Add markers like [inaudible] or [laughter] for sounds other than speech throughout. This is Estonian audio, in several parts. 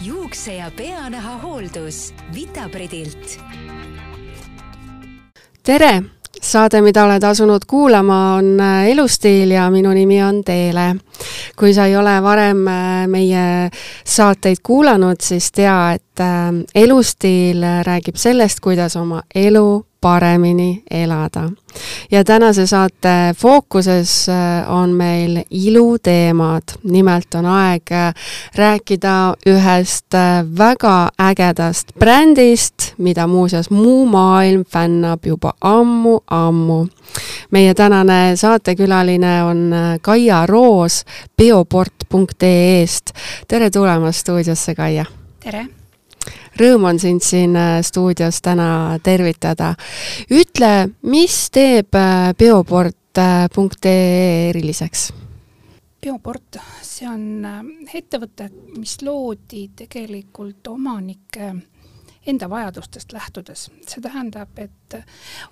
juukse ja peanaha hooldus Vitabridilt. tere, saade, mida oled asunud kuulama, on äh, Elustiil ja minu nimi on Teele. kui sa ei ole varem äh, meie saateid kuulanud, siis tea, et äh, Elustiil räägib sellest, kuidas oma elu paremini elada. ja tänase saate fookuses äh, on meil iluteemad. nimelt on aeg äh, rääkida ühest äh, väga ägedast brändist, mida muuseas muu maailm fännab juba ammu-ammu. meie tänane saatekülaline on Kaia Roos bioport.ee-st. tere tulemast stuudiosse, Kaia! tere! Rõõm on sind siin äh, stuudios täna tervitada. ütle, mis teeb äh, bioport.ee äh, eriliseks? bioport, see on ettevõte, mis loodi tegelikult omanike enda vajadustest lähtudes. see tähendab, et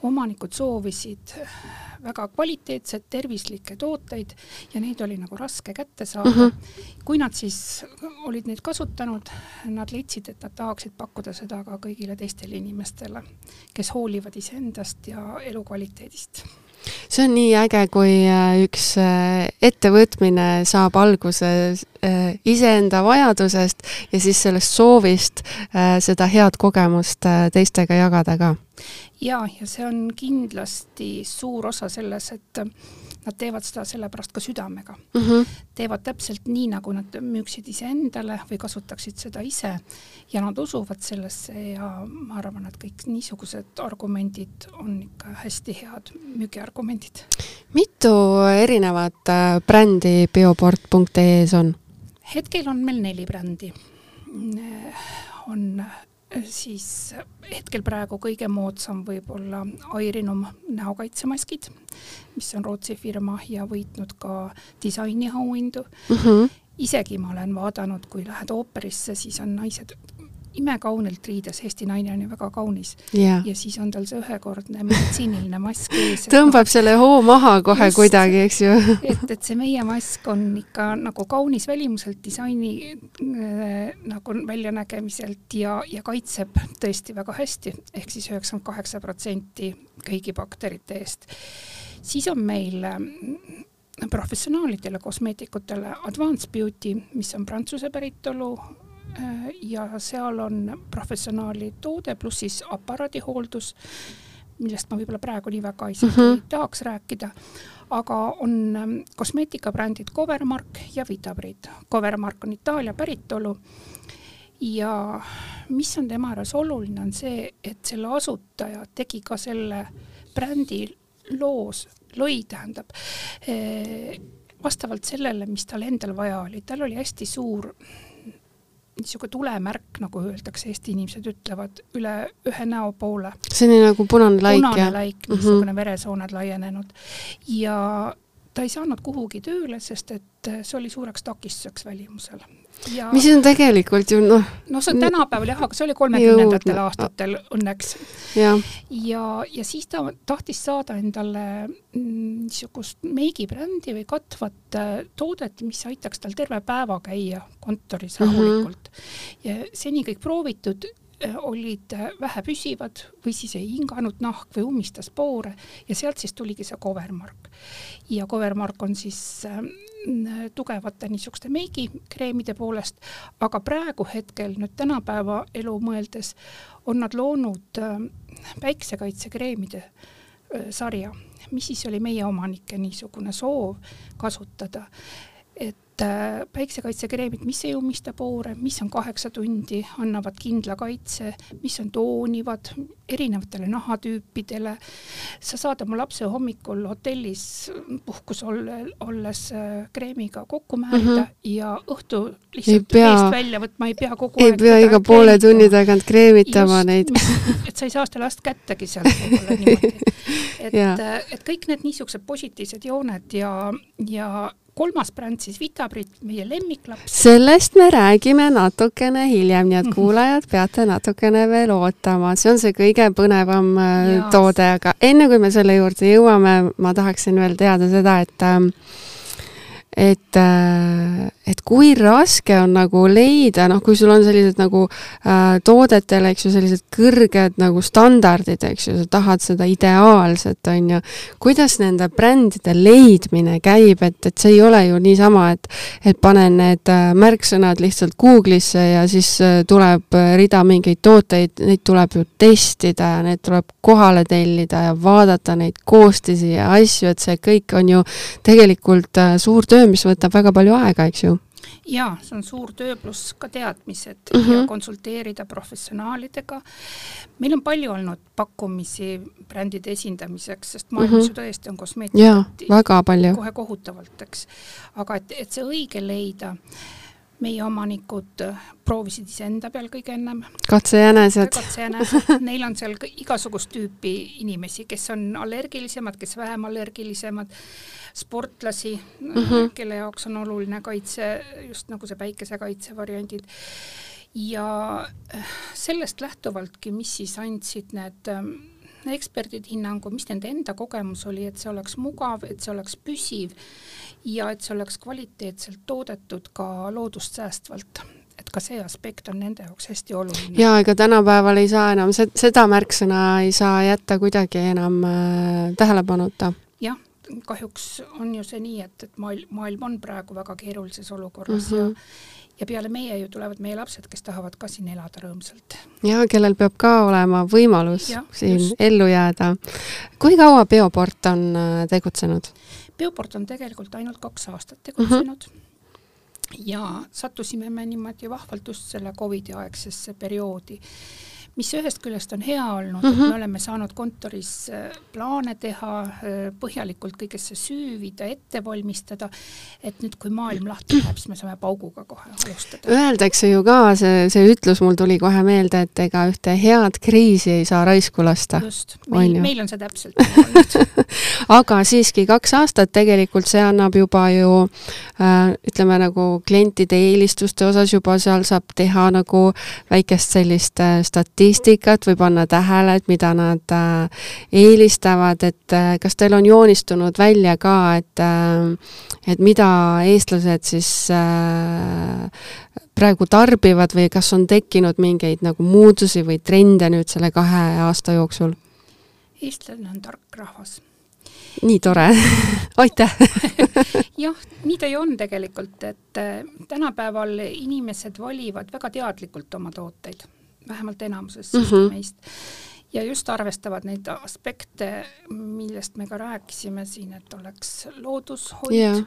omanikud soovisid väga kvaliteetseid, tervislikke tooteid ja neid oli nagu raske kätte saada mm. -hmm. kui nad siis olid neid kasutanud, nad leidsid, et nad tahaksid pakkuda seda ka kõigile teistele inimestele, kes hoolivad iseendast ja elukvaliteedist see on nii äge, kui äh, üks äh, ettevõtmine saab alguse äh, iseenda vajadusest ja siis sellest soovist seda head kogemust teistega jagada ka. ja, ja see on kindlasti suur osa selles, et nad teevad seda sellepärast ka südamega mm. -hmm. teevad täpselt nii, nagu nad müüksid iseendale või kasutaksid seda ise ja nad usuvad sellesse ja ma arvan, et kõik niisugused argumendid on ikka hästi head müügiargumendid. mitu erinevat äh, brändi bioport.ee-s on? hetkel on meil neli brändi. on siis hetkel praegu kõige moodsam võib-olla Airinum näokaitsemaskid, mis on Rootsi firma ja võitnud ka disainiauhindu mm. -hmm. isegi ma olen vaadanud, kui lähed ooperisse, siis on naised imekaunilt riides, Eesti naine on ju väga kaunis yeah.. ja siis on tal see ühekordne meditsiiniline mask ees. tõmbab selle hoo maha kohe just, kuidagi, eks ju et, et see meie mask on ikka nagu kaunis välimuselt, disaini äh, nagu väljanägemiselt ja, ja kaitseb tõesti väga hästi, ehk siis üheksakümmend kaheksa protsenti kõigi bakterite eest. siis on meil äh, professionaalidele kosmeetikutele Advanced Beauty, mis on prantsuse päritolu ja seal on professionaali toode pluss siis aparaadihooldus, millest ma võib-olla praegu nii väga isegi mm -hmm. tahaks rääkida, aga on ähm, kosmeetikabrändid Covermark ja Vitabrid. Covermark on Itaalia päritolu ja mis on tema juures oluline, on see, et selle asutaja tegi ka selle brändi loos, lõi tähendab, äh, vastavalt sellele, mis tal endal vaja oli, tal oli hästi suur niisugune tulemärk, nagu öeldakse, Eesti inimesed ütlevad, üle ühe näo poole. on nagu punane laik, jah? punane laik, mhm. niisugune mm -hmm. veresooned laienenud. ja ta ei saanud kuhugi tööle, sest et see oli suureks takistuseks välimusel ja mis on tegelikult ju noh. no see on tänapäeval jah, aga see oli kolmekümnendatel aastatel õnneks. ja, ja, ja siis ta tahtis saada endale mm, niisugust meigibrändi või katvat äh, toodet, mis aitaks tal terve päeva käia kontoris mhm. rahulikult mm. -hmm. ja seni kõik proovitud Äh, olid äh, vähepüsivad või siis ei hinganud nahk või ummistas poore ja sealt siis tuligi see covermark. Ja covermark on siis äh, tugevate niisuguste meigikreemide poolest, aga praegu hetkel nüüd tänapäeva elu mõeldes on nad loonud äh, päiksekaitsekreemide äh, sarja, mis siis oli meie omanike niisugune soov kasutada et äh, päiksekaitsekreemid, mis ei ummista poore, mis on kaheksa tundi, annavad kindla kaitse, mis on toonivad erinevatele nahatüüpidele. sa saad oma lapse hommikul hotellis puhkus olles äh, kreemiga kokku määrida mm -hmm. ja õhtu lihtsalt pea, eest välja võtma, ei pea kogu ei aeg. ei pea iga poole tunni tagant kreemitama Just, neid et sa ei saa seda last kättegi sealt võib-olla niimoodi. [laughs] et, äh, et kõik need niisugused positiivsed jooned ja, ja kolmas bränd siis Vitabrit, meie lemmiklaps. sellest me räägime natukene hiljem, nii et mhm. kuulajad peate natukene veel ootama, see on see kõige põnevam äh, ja. toode, aga enne kui me selle juurde jõuame, ma tahaksin veel teada seda, et ähm, et, äh, et kui raske on nagu leida, noh, kui sul on sellised nagu äh, toodetel, eks ju, sellised kõrged nagu standardid, eks ju, sa tahad seda ideaalset, on ju, kuidas nende brändide leidmine käib, et, et see ei ole ju niisama, et et panen need äh, märksõnad lihtsalt Google'isse ja siis äh, tuleb rida mingeid tooteid, neid tuleb ju testida ja need tuleb kohale tellida ja vaadata neid koostisi ja asju, et see kõik on ju tegelikult suur töö, mis võtab väga palju aega, eks ju jaa, see on suur töö, pluss ka teadmised mm -hmm. ja konsulteerida professionaalidega. meil on palju olnud pakkumisi brändide esindamiseks, sest maailmas mm -hmm. ju tõesti on kosmeetikat väga palju. kohe kohutavalt, eks. aga et, et see õige leida, meie omanikud proovisid iseenda peal kõige ennem. katsejänesed. katsejänesed, neil on seal igasugust tüüpi inimesi, kes on allergilisemad, kes vähem allergilisemad sportlasi mm, -hmm. kelle jaoks on oluline kaitse, just nagu see päikesekaitse variandid. ja äh, sellest lähtuvaltki, mis siis andsid need ähm, eksperdid hinnangu, mis nende enda kogemus oli, et see oleks mugav, et see oleks püsiv ja et see oleks kvaliteetselt toodetud ka loodust säästvalt et ka see aspekt on nende jaoks hästi oluline. jaa, ega tänapäeval ei saa enam, seda märksõna ei saa jätta kuidagi enam äh, tähelepanuta kahjuks on ju see nii, et, et maailm, maailm on praegu väga keerulises olukorras mm -hmm. ja ja peale meie ju tulevad meie lapsed, kes tahavad ka siin elada rõõmsalt. ja kellel peab ka olema võimalus ja, siin just. ellu jääda. kui kaua Bioport on äh, tegutsenud? Bioport on tegelikult ainult kaks aastat tegutsenud mm. -hmm. ja sattusime me niimoodi vahvalt just selle Covidi aegsesse perioodi mis ühest küljest on hea olnud mm, -hmm. et me mhm. oleme saanud kontoris äh, plaane teha, äh, põhjalikult kõigesse süüvida, ette valmistada, et nüüd, kui maailm lahti läheb, siis me saame pauguga kohe alustada. Öeldakse ju ka, see, see ütlus mul tuli kohe meelde, et ega ühte head kriisi ei saa raisku lasta. just, meil, meil on see täpselt nii olnud [laughs] aga siiski kaks aastat tegelikult see annab juba ju äh, ütleme nagu klientide eelistuste osas juba seal saab teha nagu väikest sellist äh, statistikat, statistikat või panna tähele, et mida nad äh, eelistavad, et äh, kas teil on joonistunud välja ka, et äh, et mida eestlased siis praegu tarbivad või kas on tekkinud mingeid nagu muutusi või trende nüüd selle kahe aasta jooksul? eestlane on tark rahvas. Nii tore. [laughs] Aitäh! [laughs] Jah, nii ta ju on tegelikult, et tänapäeval inimesed valivad väga teadlikult oma tooteid vähemalt enamuses mm -hmm. meist. ja just arvestavad neid aspekte, millest me ka rääkisime siin, et oleks loodushoid yeah.,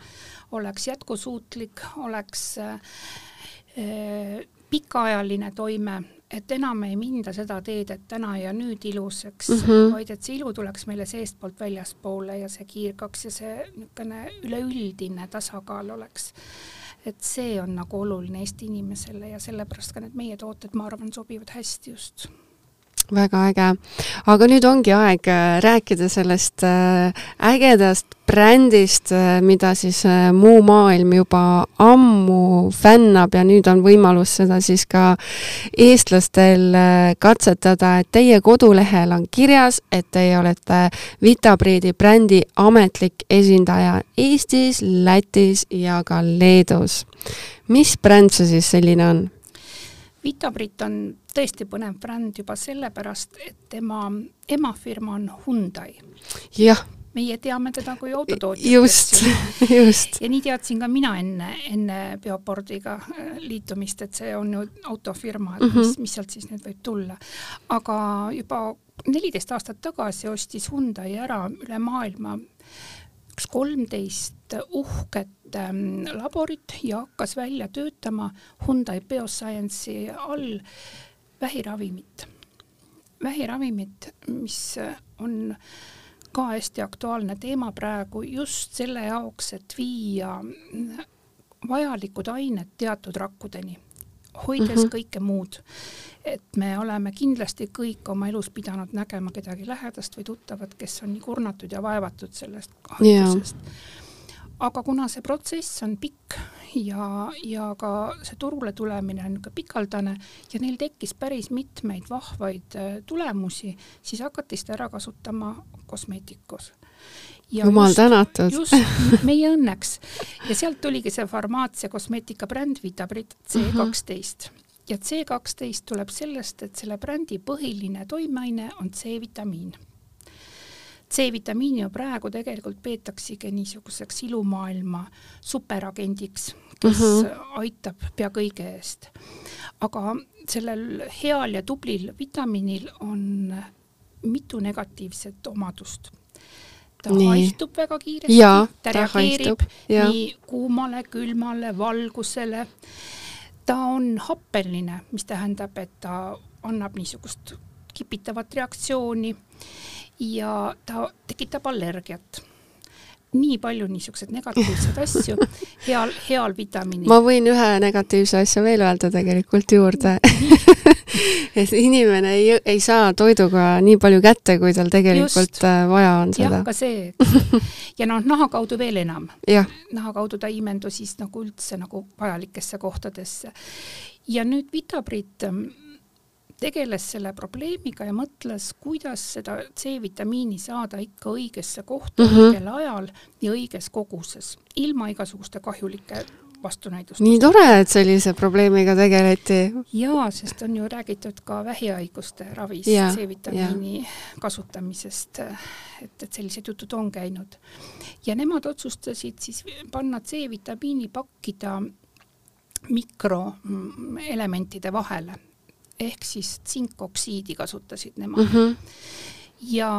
oleks jätkusuutlik, oleks äh, pikaajaline toime, et enam ei minda seda teed, et täna ja nüüd ilusaks mm, -hmm. vaid et see ilu tuleks meile seestpoolt väljaspoole ja see kiirgaks ja see niisugune üleüldine tasakaal oleks et see on nagu oluline Eesti inimesele ja sellepärast ka need meie tooted, ma arvan, sobivad hästi just väga äge. aga nüüd ongi aeg äh, rääkida sellest äh, ägedast brändist, äh, mida siis muu maailm juba ammu fännab ja nüüd on võimalus seda siis ka eestlastel katsetada, et teie kodulehel on kirjas, et teie olete Vitabriidi brändi ametlik esindaja Eestis, Lätis ja ka Leedus. mis bränd see siis selline on? Vitabrit on tõesti põnev bränd juba sellepärast, et tema emafirma on Hyundai. jah. meie teame teda kui autotootjat. just, [laughs] just. ja nii teadsin ka mina enne, enne Biopordiga äh, liitumist, et see on ju autofirma, et mm -hmm. mis, mis sealt siis nüüd võib tulla. aga juba neliteist aastat tagasi ostis Hyundai ära üle maailma üks kolmteist uhket ähm, laborit ja hakkas välja töötama Hyundai Bioscience'i all vähiravimit. vähiravimit, mis on ka hästi aktuaalne teema praegu just selle jaoks, et viia vajalikud ained teatud rakkudeni, hoides mm -hmm. kõike muud. et me oleme kindlasti kõik oma elus pidanud nägema kedagi lähedast või tuttavat, kes on nii kurnatud ja vaevatud sellest haigusest yeah aga kuna see protsess on pikk ja, ja ka see turule tulemine on niisugune pikaldane ja neil tekkis päris mitmeid vahvaid äh, tulemusi, siis hakati seda ära kasutama kosmeetikus. Jumal tänatud. just, meie õnneks. ja sealt tuligi see farmaatsia kosmeetika bränd Vitabrit C kaksteist ja C kaksteist tuleb sellest, et selle brändi põhiline toimeaine on C-vitamiin C-vitamiini ju praegu tegelikult peetaksegi niisuguseks ilumaailma superagendiks, kes mm -hmm. aitab pea kõige eest. aga sellel heal ja tublil vitamiinil on mitu negatiivset omadust. Ta nii. haihtub väga kiiresti, ta reageerib nii kuumale, külmale, valgusele. ta on happeline, mis tähendab, et ta annab niisugust kipitavat reaktsiooni ja ta tekitab allergiat nii palju niisuguseid negatiivseid asju [laughs] heal, heal vitamiinil. ma võin ühe negatiivse asja veel öelda tegelikult juurde [laughs] et inimene ei, ei saa toiduga nii palju kätte, kui tal tegelikult Just. Äh, vaja on seda. jah, ka see. ja noh, naha kaudu veel enam. naha kaudu ta ei imendu siis nagu üldse nagu vajalikesse kohtadesse. ja nüüd Vitabrit tegeles selle probleemiga ja mõtles, kuidas seda C-vitamiini saada ikka õigesse kohta mm -hmm. õigel ajal ja õiges koguses, ilma igasuguste kahjulike vastunäidustest. nii tore, et sellise probleemiga tegeleti. jaa, sest on ju räägitud ka vähihaiguste ravis C-vitamiini kasutamisest, et, et sellised jutud on käinud. ja nemad otsustasid siis panna C-vitamiini pakkida mikroelementide vahele ehk siis tsinkoksiidi kasutasid nemad mm. -hmm. ja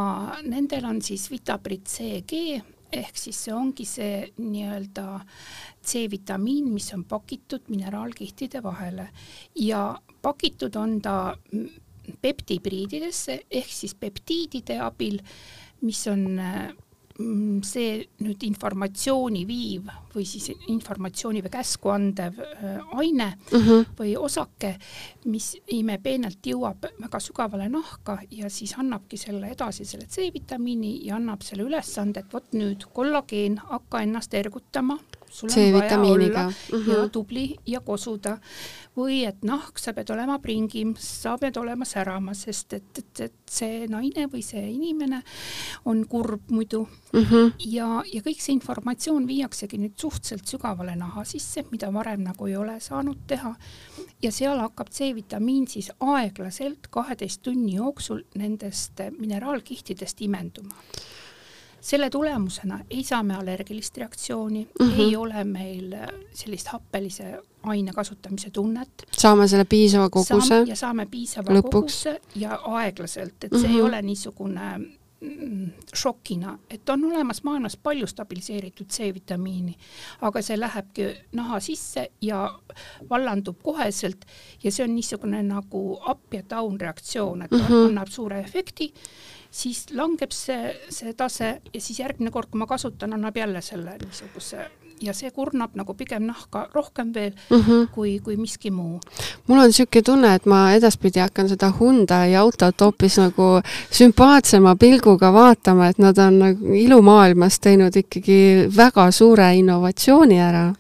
nendel on siis Vitabrit CG ehk siis see ongi see nii-öelda C-vitamiin, mis on pakitud mineraalkihtide vahele. Ja pakitud on ta peptibriididesse ehk siis peptiidide abil, mis on Mm, see nüüd informatsiooni viiv või siis informatsiooni või käsku andev äh, aine mm -hmm. või osake, mis imepeenelt jõuab väga sügavale nahka ja siis annabki selle edasi, selle C-vitamiini ja annab selle ülesande, et vot nüüd kollageen, hakka ennast ergutama sul on vaja olla mm -hmm. ja tubli ja kosuda või et nahk, sa pead olema pringim, sa pead olema särama, sest et, et, et see naine või see inimene on kurb muidu mm. -hmm. ja, ja kõik see informatsioon viiaksegi nüüd suhteliselt sügavale naha sisse, mida varem nagu ei ole saanud teha. ja seal hakkab C-vitamiin siis aeglaselt kaheteist tunni jooksul nendest mineraalkihtidest imenduma selle tulemusena ei saa me allergilist reaktsiooni mm, -hmm. ei ole meil sellist happelise aine kasutamise tunnet. saame selle piisava koguse. ja saame piisava lõpuks. koguse ja aeglaselt, et see mm -hmm. ei mhm. ole niisugune mm, šokina, et on olemas maailmas palju stabiliseeritud C-vitamiini, aga see lähebki naha sisse ja vallandub koheselt ja see on niisugune nagu up ja down reaktsioon, et mm -hmm. annab suure efekti siis langeb see, see tase ja siis järgmine kord, kui ma kasutan, annab jälle selle niisuguse ja see kurnab nagu pigem nahka rohkem veel mm -hmm. kui, kui miski muu. mul on niisugune tunne, et ma edaspidi hakkan seda Hyundai autot hoopis nagu sümpaatsema pilguga vaatama, et nad on nagu ilumaailmas teinud ikkagi väga suure innovatsiooni ära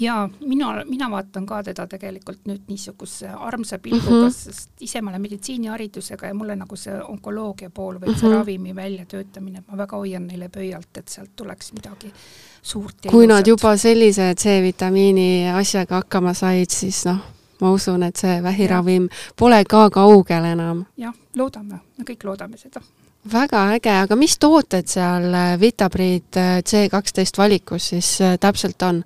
ja mina, mina vaatan ka teda tegelikult nüüd niisuguse armsa pilguga mm, -hmm. sest ise ma olen meditsiiniharidusega ja mulle nagu see onkoloogia pool või mm -hmm. see mhm. ravimi väljatöötamine, ma väga hoian neile pöialt, et sealt tuleks midagi suurt kui nad juba sellise C-vitamiini asjaga hakkama said, siis noh, ma usun, et see vähiravim ja. pole ka kaugel enam. jah, loodame, me kõik loodame seda väga äge, aga mis tooted seal Vitabrid C kaksteist valikus siis äh, täpselt on?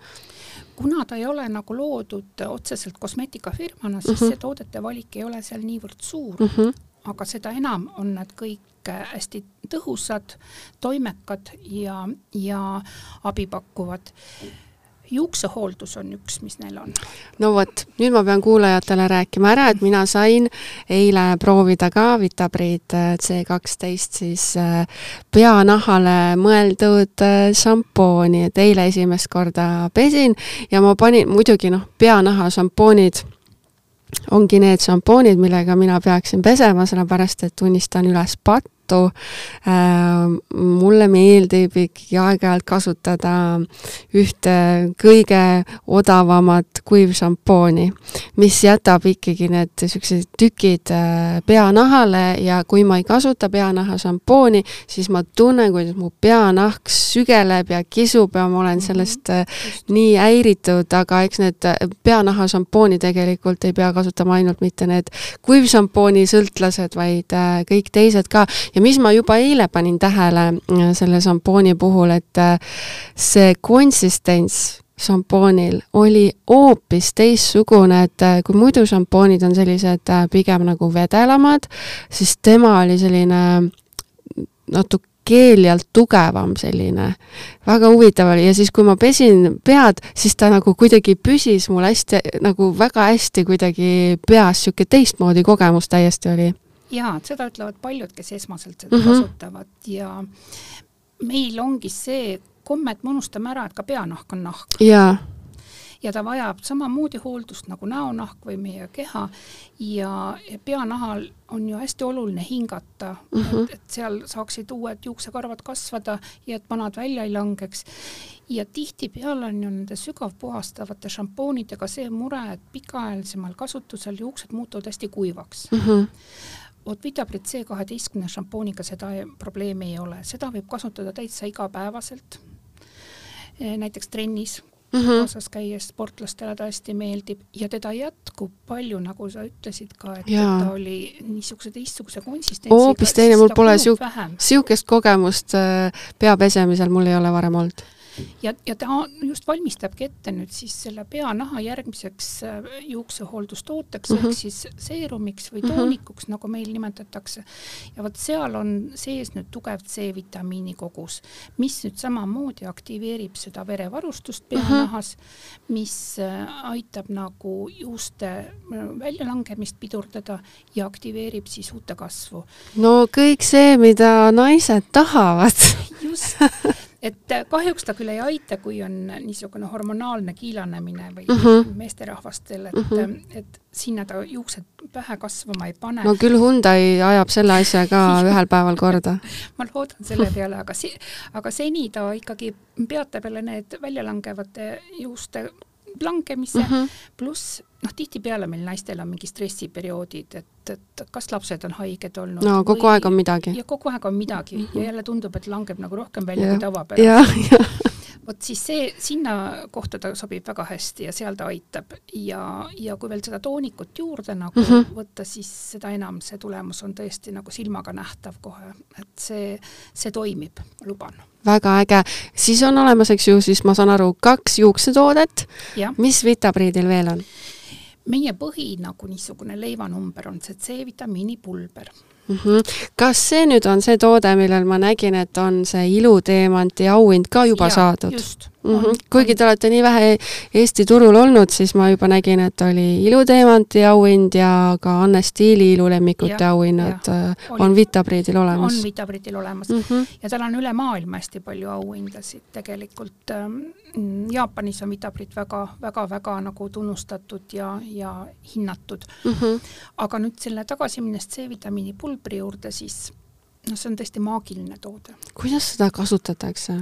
Kuna ta ei ole nagu loodud otseselt kosmeetikafirmana, siis mm -hmm. see toodete valik ei ole seal niivõrd suur mm, -hmm. aga seda enam on nad kõik hästi tõhusad, toimekad ja, ja abipakkuvad juuksehooldus on üks, mis neil on. no vot, nüüd ma pean kuulajatele rääkima ära, et mina sain eile proovida ka Vitabrid äh, C kaksteist siis äh, peanahale mõeldud äh, šampooni, et eile esimest korda pesin ja ma panin muidugi noh, peanaha šampoonid ongi need šampoonid, millega mina peaksin pesema, sellepärast et tunnistan üles patt sõltumatu. mulle meeldib ikkagi aeg-ajalt kasutada ühte kõige odavamat kuivšampooni, mis jätab ikkagi need siuksed tükid peanahale ja kui ma ei kasuta peanaha šampooni, siis ma tunnen, kuidas mu peanahk sügeleb ja kisub ja ma olen sellest mm -hmm. nii häiritud, aga eks need peanaha šampooni tegelikult ei pea kasutama ainult mitte need kuivšampooni sõltlased, vaid äh, kõik teised ka. Ja mis ma juba eile panin tähele äh, selle šampooni puhul, et see konsistents šampoonil oli hoopis teistsugune, et äh, kui muidu šampoonid on sellised äh, pigem nagu vedelamad, siis tema oli selline natuke keeljalt tugevam selline, väga huvitav oli. Ja siis, kui ma pesin pead, siis ta nagu kuidagi püsis mul hästi, nagu väga hästi kuidagi peas, niisugune teistmoodi kogemus täiesti oli. Jaa, seda ütlevad paljud, kes esmaselt seda mm -hmm. kasutavad ja meil ongi see komme, et me unustame ära, et ka peanahk on nahk. jaa ja ta vajab samamoodi hooldust nagu näonahk või meie keha ja peanahal on ju hästi oluline hingata mm, -hmm. et, et seal saaksid uued juuksekarvad kasvada ja et vanad välja ei langeks. ja tihtipeale on ju nende sügavpuhastavate šampoonidega see mure, et pikaajalisemal kasutusel juuksed muutuvad hästi kuivaks mm. -hmm vot Vitabrit C kaheteistkümne šampooniga seda probleemi ei ole, seda võib kasutada täitsa igapäevaselt Eh, näiteks trennis mm -hmm. kaasas käies sportlastele ta hästi meeldib ja teda jätkub palju, nagu sa ütlesid ka, et ja. ta oli niisuguse teistsuguse konsistentsiga. hoopis teine, mul pole siukest kogemust äh, pea pesemisel, mul ei ole varem olnud ja, ja ta just valmistabki ette nüüd siis selle peanaha järgmiseks äh, juuksehooldustooteks mm -hmm. ehk siis seerumiks või mhm. toonikuks mm, -hmm. nagu meil nimetatakse. ja vot seal on sees nüüd tugev C-vitamiini kogus, mis nüüd samamoodi aktiveerib seda verevarustust mhm. peanahas mm, -hmm. mis äh, aitab nagu juuste äh, väljalangemist pidurdada ja aktiveerib siis uute kasvu. no kõik see, mida naised tahavad just [laughs] et äh, kahjuks ta küll ei aita, kui on niisugune hormonaalne kiilanemine või mm -hmm. meesterahvastel, et mm, -hmm. et sinna ta juuksed pähe kasvama ei pane. no küll Hyundai ajab selle asja ka [laughs] ühel päeval korda ma loodan selle peale, aga si-, aga seni ta ikkagi peatab jälle need väljalangevate juuste langemise mm -hmm. pluss noh, tihtipeale meil naistel on mingi stressiperioodid, et, et kas lapsed on haiged olnud. no kogu või, aeg on midagi. ja kogu aeg on midagi mm -hmm. ja jälle tundub, et langeb nagu rohkem välja ja. kui tavapäraselt. Vot siis see, sinna kohta ta sobib väga hästi ja seal ta aitab ja, ja kui veel seda toonikut juurde nagu mm -hmm. võtta, siis seda enam see tulemus on tõesti nagu silmaga nähtav kohe, et see, see toimib, luban väga äge, siis on olemas, eks ju, siis ma saan aru, kaks juuksetoodet. mis Vitabriidil veel on? meie põhi nagu niisugune leivanumber on see C-vitamiini pulber mm. -hmm. kas see nüüd on see toode, millel ma nägin, et on see iluteemanti auhind ka juba ja, saadud? just mm. -hmm. kuigi te olete nii vähe Eesti turul olnud, siis ma juba nägin, et oli Iluteemanti auhind ja ka Anne Stiili ilulemmikute auhinnad äh, on Vitabriidil olemas. on Vitabriidil olemas mm -hmm. ja tal on üle maailma hästi palju auhindasid tegelikult ähm,. Jaapanis on Vitabrit väga, väga, väga nagu tunnustatud ja, ja hinnatud mm. -hmm. aga nüüd selle tagasi minnes C-vitamiini pulbri juurde, siis noh, see on tõesti maagiline toode. kuidas seda kasutatakse?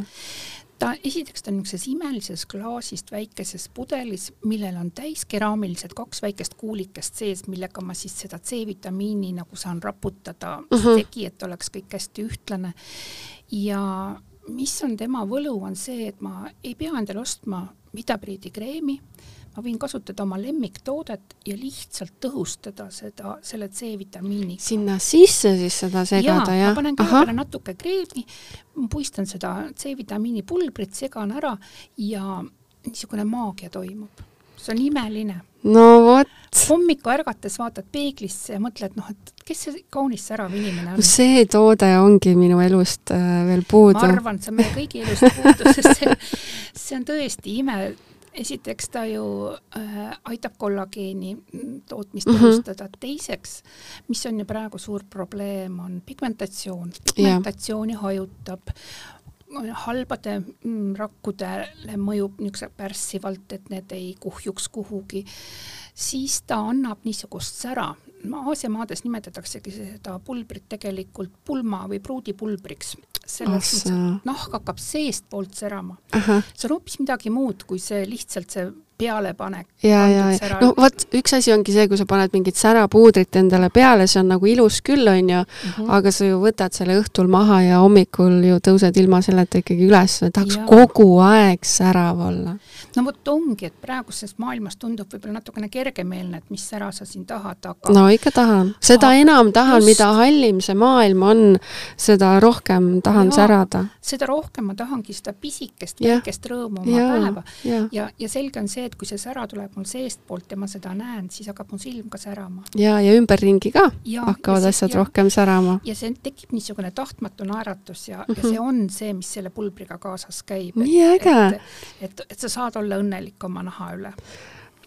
Ta, esiteks ta on niisuguses imelises klaasist väikeses pudelis, millel on täis keraamilised kaks väikest kuulikest sees, millega ma siis seda C-vitamiini nagu saan raputada uh -huh. segi, et oleks kõik hästi ühtlane. ja mis on tema võlu, on see, et ma ei pea endale ostma Vitabriidi kreemi, ma võin kasutada oma lemmiktoodet ja lihtsalt tõhustada seda, selle C-vitamiiniga. sinna sisse siis seda segada, jah? ma panen kõigepealt natuke kreemi, puistan seda C-vitamiini pulbrit, segan ära ja niisugune maagia toimub. see on imeline. no vot. hommikul ärgates vaatad peeglisse ja mõtled, noh, et kes see kaunis särav inimene on. see toode ongi minu elust äh, veel puudu. ma arvan, see on meie kõigi elust puudu, sest see, see on tõesti ime esiteks ta ju äh, aitab kollageeni tootmist mhm. tõhustada mm -hmm., teiseks, mis on ju praegu suur probleem, on pigmentatsioon. pigmentatsiooni yeah. hajutab, halbade mm, rakkudele mõjub niisuguse pärssivalt, et need ei kuhjuks kuhugi, siis ta annab niisugust sära Aasia maades nimetataksegi seda pulbrit tegelikult pulma või pruudipulbriks. Selles mõttes, et nahk hakkab seestpoolt särama. see on hoopis midagi muud kui see lihtsalt see pealepanek. ja, ja, ja no vot, üks asi ongi see, kui sa paned mingit särapuudrit endale peale, see on nagu ilus küll, on ju mm, -hmm. aga sa ju võtad selle õhtul maha ja hommikul ju tõused ilma selleta ikkagi üles, tahaks ja. kogu aeg särav olla. no vot ongi, et praeguses maailmas tundub võib-olla natukene kergemeelne, et mis sära sa siin tahad, aga no ikka tahan, seda aga enam tahan, mida hallim see maailm on, seda rohkem tahan ja, särada. seda rohkem ma tahangi seda pisikest, väikest rõõmu oma ja, päeva ja, ja, ja selge on see, et kui see sära tuleb mul seestpoolt ja ma seda näen, siis hakkab mu silm ka särama. ja, ja ümberringi ka ja, hakkavad ja asjad ja, rohkem särama. ja see tekib niisugune tahtmatu naeratus ja mm, -hmm. ja see on see, mis selle pulbriga kaasas käib. nii äge! et, et, et sa saad olla õnnelik oma naha üle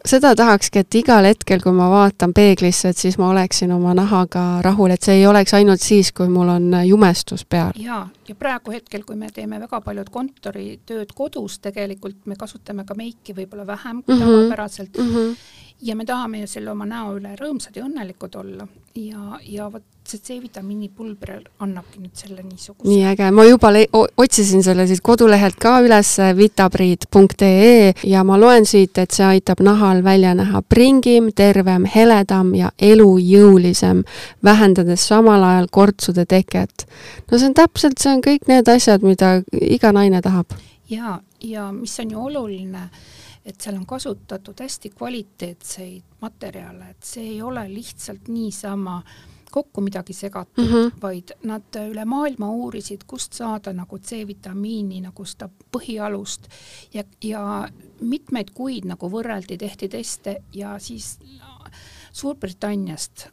seda tahakski, et igal hetkel, kui ma vaatan peeglisse, et siis ma oleksin oma nahaga rahul, et see ei oleks ainult siis, kui mul on jumestus peal. jaa, ja praegu hetkel, kui me teeme väga paljud kontoritööd kodus, tegelikult me kasutame ka meiki võib-olla vähem kui mm -hmm. tavapäraselt mm. -hmm ja me tahame ju selle oma näo üle rõõmsad ja õnnelikud olla ja, ja vot see C-vitamiini pulber annabki nüüd selle niisuguse. nii äge, ma juba otsisin selle siis kodulehelt ka üles, vitabriid.ee ja ma loen siit, et see aitab nahal välja näha pringim, tervem, heledam ja elujõulisem, vähendades samal ajal kortsude teket. no see on täpselt, see on kõik need asjad, mida iga naine tahab. ja, ja mis on ju oluline et seal on kasutatud hästi kvaliteetseid materjale, et see ei ole lihtsalt niisama kokku midagi segatud mm, -hmm. vaid nad üle maailma uurisid, kust saada nagu C-vitamiini nagu seda põhialust ja, ja mitmeid kuid nagu võrreldi, tehti teste ja siis Suurbritanniast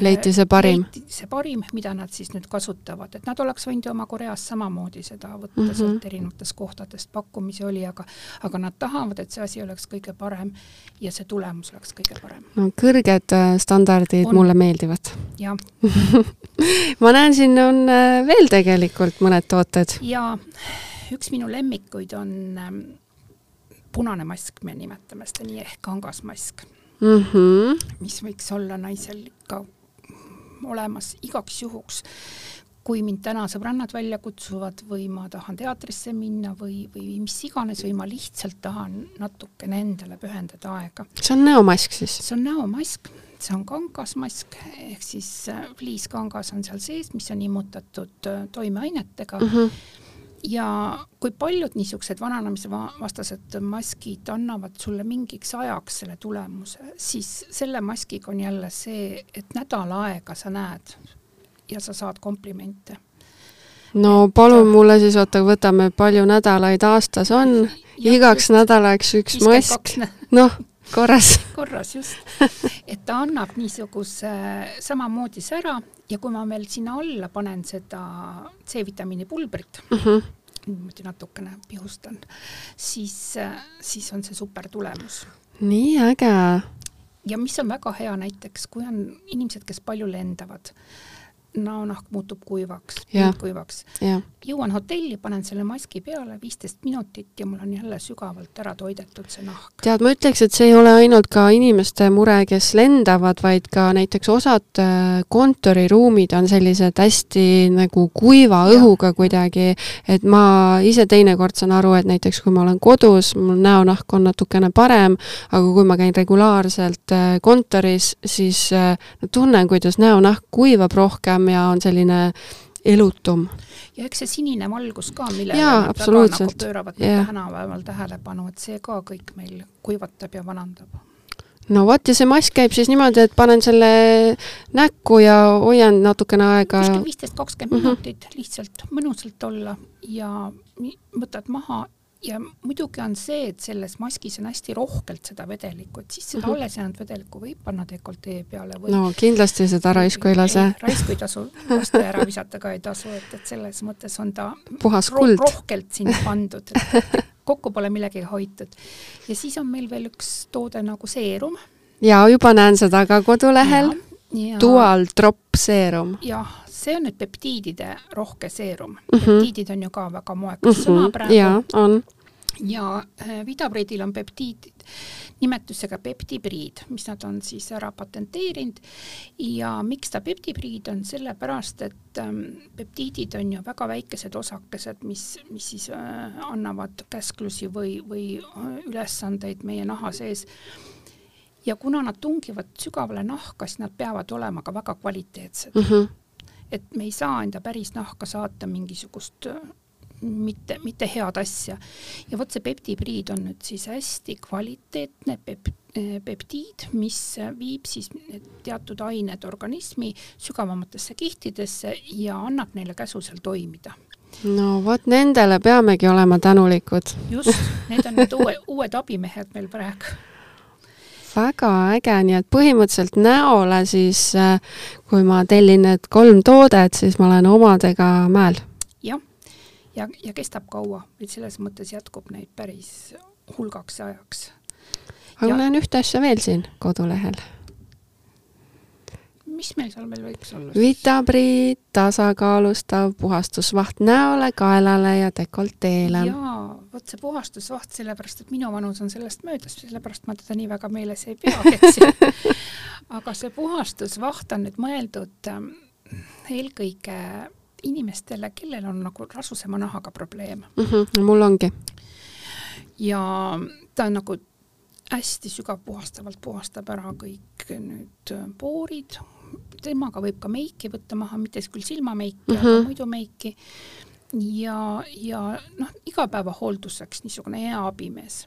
leiti see parim? see parim, mida nad siis nüüd kasutavad, et nad oleks võinud ju oma Koreas samamoodi seda võtta mm -hmm. sealt erinevatest kohtadest, pakkumisi oli, aga aga nad tahavad, et see asi oleks kõige parem ja see tulemus oleks kõige parem. no kõrged äh, standardid on. mulle meeldivad. jah [laughs] ma näen, siin on äh, veel tegelikult mõned tooted. jaa, üks minu lemmikuid on ähm, punane mask, me nimetame seda nii, ehk kangasmask mm. -hmm. mis võiks olla naisel ikka olemas igaks juhuks, kui mind täna sõbrannad välja kutsuvad või ma tahan teatrisse minna või, või mis iganes või ma lihtsalt tahan natukene endale pühendada aega. see on näomask siis? see on näomask, see on kangasmask ehk siis fliiskangas äh, on seal sees, mis on immutatud äh, toimeainetega mm. -hmm ja kui paljud niisugused vananemise vastased maskid annavad sulle mingiks ajaks selle tulemuse, siis selle maskiga on jälle see, et nädal aega sa näed ja sa saad komplimente. no et, palun mulle siis, oota, võtame, palju nädalaid aastas on, igaks nädalaks üks mask, noh, korras. korras, just. et ta annab niisuguse samamoodi sära ja kui ma veel sinna alla panen seda C-vitamiini pulbrit mm, -hmm. niimoodi natukene pihustan, siis, siis on see super tulemus. nii äge. ja mis on väga hea näiteks, kui on inimesed, kes palju lendavad näonahk muutub kuivaks, kuivaks. jõuan hotelli, panen selle maski peale, viisteist minutit ja mul on jälle sügavalt ära toidetud see nahk. tead, ma ütleks, et see ei ole ainult ka inimeste mure, kes lendavad, vaid ka näiteks osad äh, kontoriruumid on sellised hästi nagu kuiva õhuga kuidagi, et ma ise teinekord saan aru, et näiteks kui ma olen kodus, mul näonahk on natukene parem, aga kui ma käin regulaarselt äh, kontoris, siis äh, tunnen, kuidas näonahk kuivab rohkem, parem ja on selline elutum. ja eks see sinine valgus ka, millele nad väga nagu pööravad tänapäeval tähelepanu, et see ka kõik meil kuivatab ja vanandab no vot, ja see mask käib siis niimoodi, et panen selle näkku ja hoian natukene aega. kuskil viisteist, kakskümmend mhm. minutit lihtsalt mõnusalt olla ja võtad maha ja muidugi on see, et selles maskis on hästi rohkelt seda vedelikku, et siis seda mm -hmm. alles jäänud vedelikku võib panna dekoltee peale või no kindlasti seda raisku ei lase. raisku ei tasu ja ära visata ka ei tasu, et, et selles mõttes on ta puhas kuld ro. rohkelt sinna pandud, [laughs] kokku pole millegagi hoitud. ja siis on meil veel üks toode nagu seerum. ja juba näen seda ka kodulehel. Dual Drop seerum. jah see on nüüd peptiidide rohke seerum mm. -hmm. peptiidid on ju ka väga moekas mm -hmm. sõna praegu. jaa, on. ja äh, Vidabriidil on peptiidid nimetusega peptibriid, mis nad on siis ära patenteerinud ja miks ta peptibriid on, sellepärast et ähm, peptiidid on ju väga väikesed osakesed, mis, mis siis äh, annavad käsklusi või, või äh, ülesandeid meie naha sees ja kuna nad tungivad sügavale nahka, siis nad peavad olema ka väga kvaliteetsed mm. -hmm. et me ei saa enda päris nahka saata mingisugust mitte, mitte head asja. ja vot see peptibriid on nüüd siis hästi kvaliteetne pep-, peptiid, mis viib siis teatud ained organismi sügavamatesse kihtidesse ja annab neile käsu seal toimida no vot nendele peamegi olema tänulikud. just, need on need uue, uued abimehed meil praegu väga äge, nii et põhimõtteliselt näole siis, äh, kui ma tellin need kolm toodet, siis ma olen omadega mäel ja, ja kestab kaua, et selles mõttes jätkub neid päris hulgaks ajaks. aga ma näen ühte asja veel siin kodulehel. mis meil seal veel võiks olla? Vitabri tasakaalustav puhastusvaht näole, kaelale ja dekolteele. jaa, vot see puhastusvaht, sellepärast et minu vanus on sellest möödas, sellepärast ma teda nii väga meeles ei peagi, eks ju. [laughs] aga see puhastusvaht on nüüd mõeldud ähm, eelkõige inimestele, kellel on nagu rasusema nahaga probleem mm. -hmm, mul ongi. ja ta on nagu hästi sügavpuhastavalt puhastab ära kõik nüüd poorid, temaga võib ka meiki võtta maha, mitte küll silmameiki mm, -hmm. aga mhm. muidu meiki. Ja, ja noh, igapäevahoolduseks niisugune hea abimees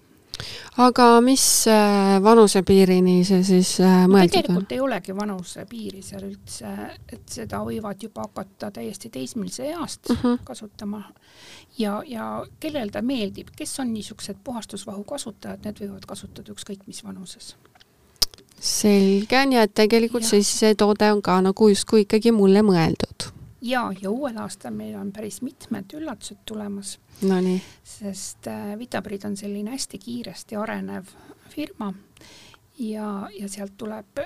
aga mis äh, vanusepiirini see siis äh, mõeldud on? tegelikult ei olegi vanusepiiri seal üldse, et seda võivad juba hakata täiesti teismelise east uh mhm. -huh. kasutama ja, ja kellel ta meeldib, kes on niisugused puhastusvahu kasutajad, need võivad kasutada ükskõik mis vanuses selge, nii et tegelikult ja. siis see toode on ka nagu justkui ikkagi mulle mõeldud. Ja, ja uuel aastal meil on päris mitmed üllatused tulemas Nonii. sest äh, Vitabrid on selline hästi kiiresti arenev firma ja, ja sealt tuleb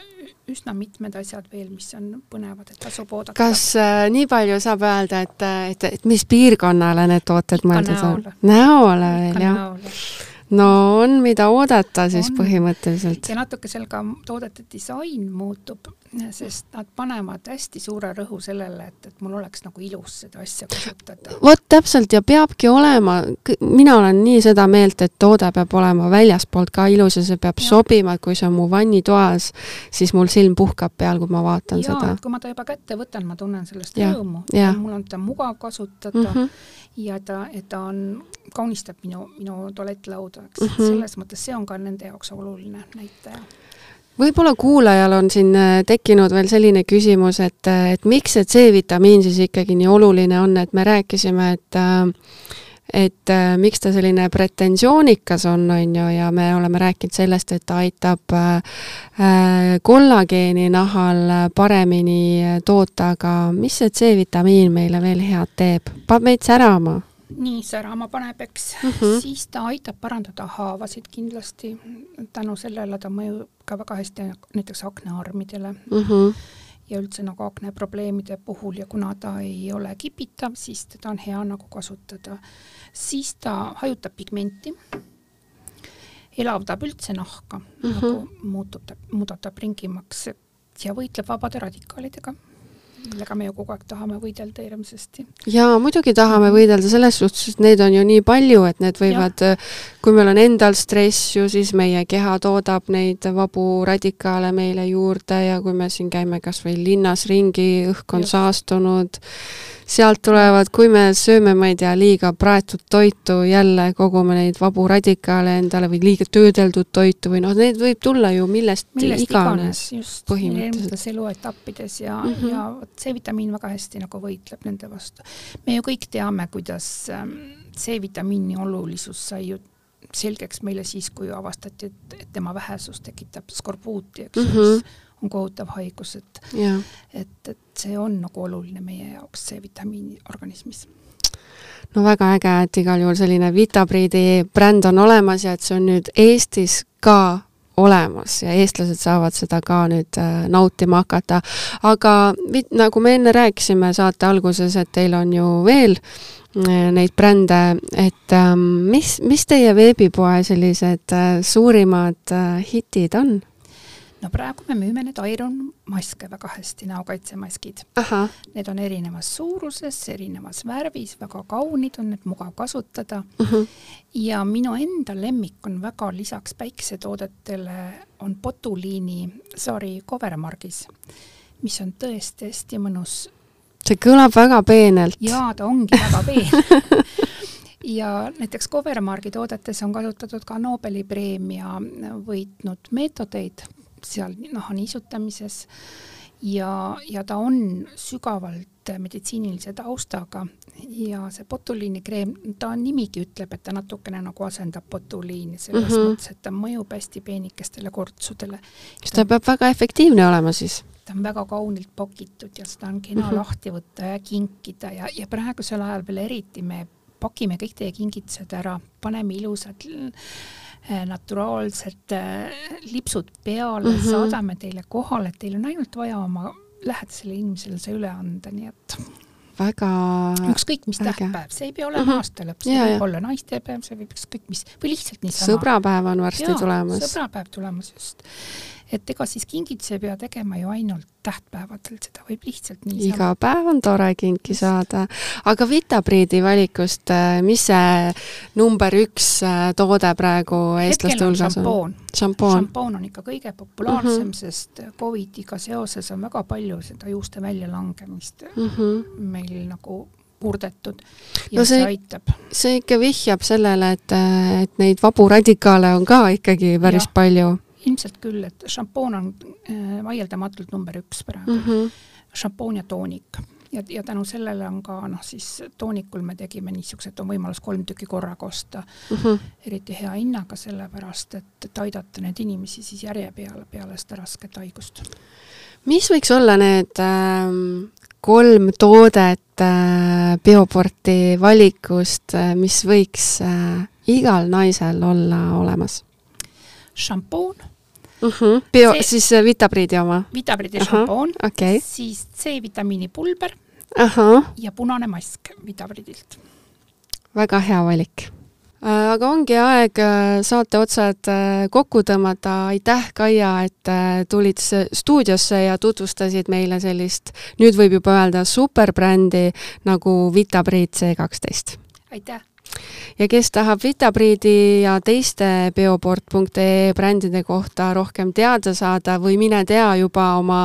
üsna mitmed asjad veel, mis on põnevad, et tasub oodata. kas äh, nii palju saab öelda, et, et, et mis piirkonnale need tooted mõeldud on? näole veel, jah? No on, mida oodata siis on. põhimõtteliselt. ja natuke seal ka toodete disain muutub sest nad panevad hästi suure rõhu sellele, et, et mul oleks nagu ilus seda asja kasutada. vot täpselt ja peabki olema, mina olen nii seda meelt, et toode peab olema väljaspoolt ka ilus ja see peab ja. sobima, et kui see on mu vannitoas, siis mul silm puhkab peal, kui ma vaatan ja, seda. kui ma ta juba kätte võtan, ma tunnen sellest ja. rõõmu ja mul on teda mugav kasutada mm -hmm. Ja ta, et ta on, kaunistab minu, minu tualettlauda, eks mm, -hmm. selles mõttes see on ka nende jaoks oluline näitaja võib-olla kuulajal on siin äh, tekkinud veel selline küsimus, et, äh, et miks see C-vitamiin siis ikkagi nii oluline on, et me rääkisime, et äh, et äh, miks ta selline pretensioonikas on, on ju, ja me oleme rääkinud sellest, et ta aitab äh, kollageeni nahal paremini toota, aga mis see C-vitamiin meile veel head teeb? paneb meid särama nii särama paneb, eks mm, -hmm. siis ta aitab parandada haavasid kindlasti, tänu sellele ta mõjub ka väga hästi näiteks aknaarmidele mm. -hmm ja üldse nagu akneprobleemide puhul ja kuna ta ei ole kipitav, siis teda on hea nagu kasutada. Siis ta hajutab pigmenti, elavdab üldse nahka mm, -hmm. nagu muutub ta, muudab ta pringimaks ja võitleb vabade radikaalidega millega me ju kogu aeg tahame võidelda hirmsasti. jaa, muidugi tahame võidelda selles suhtes, et neid on ju nii palju, et need võivad, kui meil on endal stress ju, siis meie keha toodab neid vabu radikaale meile juurde ja kui me siin käime kas või linnas ringi, õhk on Just. saastunud, sealt tulevad, kui me sööme, ma ei tea, liiga praetud toitu, jälle kogume neid vabu radikaale endale või liiga töödeldud toitu või noh, need võib tulla ju millest, millest iganes, iganes põhimõtteliselt. eluetappides ja mm, -hmm. ja C-vitamiin väga hästi nagu võitleb nende vastu. me ju kõik teame, kuidas ähm, C-vitamiini olulisus sai ju selgeks meile siis, kui avastati, et, et tema vähesus tekitab skorbuuti, eks mm -hmm., on kohutav haigus, et et, et see on nagu oluline meie jaoks, see vitamiin organismis no väga äge, et igal juhul selline Vitabriidi bränd on olemas ja et see on nüüd Eestis ka olemas ja eestlased saavad seda ka nüüd äh, nautima hakata. aga nagu me enne rääkisime saate alguses, et teil on ju veel äh, neid brände, et ähm, mis, mis teie veebipoe sellised suurimad hitid on? No praegu me müüme need Iron maske väga hästi, näokaitsemaskid. Need on erinevas suuruses, erinevas värvis, väga kaunid on, need mugav kasutada uh. Mhm. -huh. ja minu enda lemmik on väga lisaks päikesetoodetele on Botuliini sari Covermargis, mis on tõesti hästi mõnus. see kõlab väga peenelt. jaa, ta ongi väga peen [laughs] ja näiteks Covermargi toodetes on kasutatud ka Nobeli preemia võitnud meetodeid seal naha niisutamises ja, ja ta on sügavalt meditsiinilise taustaga ja see botuliinikreem, ta nimigi ütleb, et ta natukene nagu asendab botuliini selles mm -hmm. mõttes, et ta mõjub hästi peenikestele kortsudele. kas ta peab väga efektiivne olema siis? ta on väga kaunilt pakitud ja seda on kena mm -hmm. lahti võtta ja kinkida ja, ja praegusel ajal veel eriti me pakime kõik teie kingitused ära, paneme ilusad naturaalsed äh, lipsud peale mm, -hmm. saadame teile kohale, teil on ainult vaja oma lähedasele inimesele see üle anda, nii et väga ükskõik mis äge. tähtpäev, see ei pea olema mm -hmm. aastalõpp, see ja, võib ja. olla naistepäev, see võib ükskõik mis või lihtsalt niisama. sõbrapäev on varsti ja, tulemas. sõbrapäev tulemas just et ega siis kingituse ei pea tegema ju ainult tähtpäevadel, seda võib lihtsalt niisama. iga päev on tore kinki saada. aga Vitabriidi valikust, äh, mis see number üks äh, toode praegu eestlaste hulgas on? šampoon. šampoon on ikka kõige populaarsem mm, -hmm. sest Covidiga seoses on väga palju seda juuste väljalangemist mm -hmm. meil nagu murdetud ja no see, see aitab. see ikka vihjab sellele, et, et neid vabu radikaale on ka ikkagi päris ja. palju ilmselt küll, et šampoon on äh, vaieldamatult number üks praegu mm. -hmm. šampoon ja toonik ja, ja tänu sellele on ka noh, siis toonikul me tegime niisuguse, et on võimalus kolm tükki korraga osta mm, -hmm. eriti hea hinnaga, sellepärast et, et aidata neid inimesi siis järje peale, peale seda rasket haigust. mis võiks olla need äh, kolm toodet äh, bioporti valikust äh,, mis võiks äh, igal naisel olla olemas? šampoon uh. -huh. bio, siis äh, Vitabriidi oma? Vitabriidi šampoon okay., siis C-vitamiini pulber uh -huh. ja punane mask Vitabriidilt. väga hea valik äh, aga ongi aeg äh, saate otsad kokku tõmmata, aitäh, Kaia, et tulid stuudiosse ja tutvustasid meile sellist, nüüd võib juba öelda superbrändi nagu Vitabriid C kaksteist. aitäh! Ja kes tahab Vitabriidi ja teiste bioport.ee brändide kohta rohkem teada saada või mine tea juba oma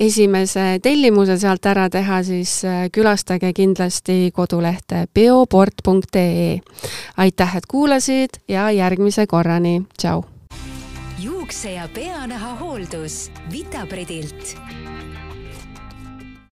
esimese tellimuse sealt ära teha, siis äh, külastage kindlasti kodulehte bioport.ee. aitäh, et kuulasid ja järgmise korrani, tšau! juukse ja peanaha hooldus Vitabridilt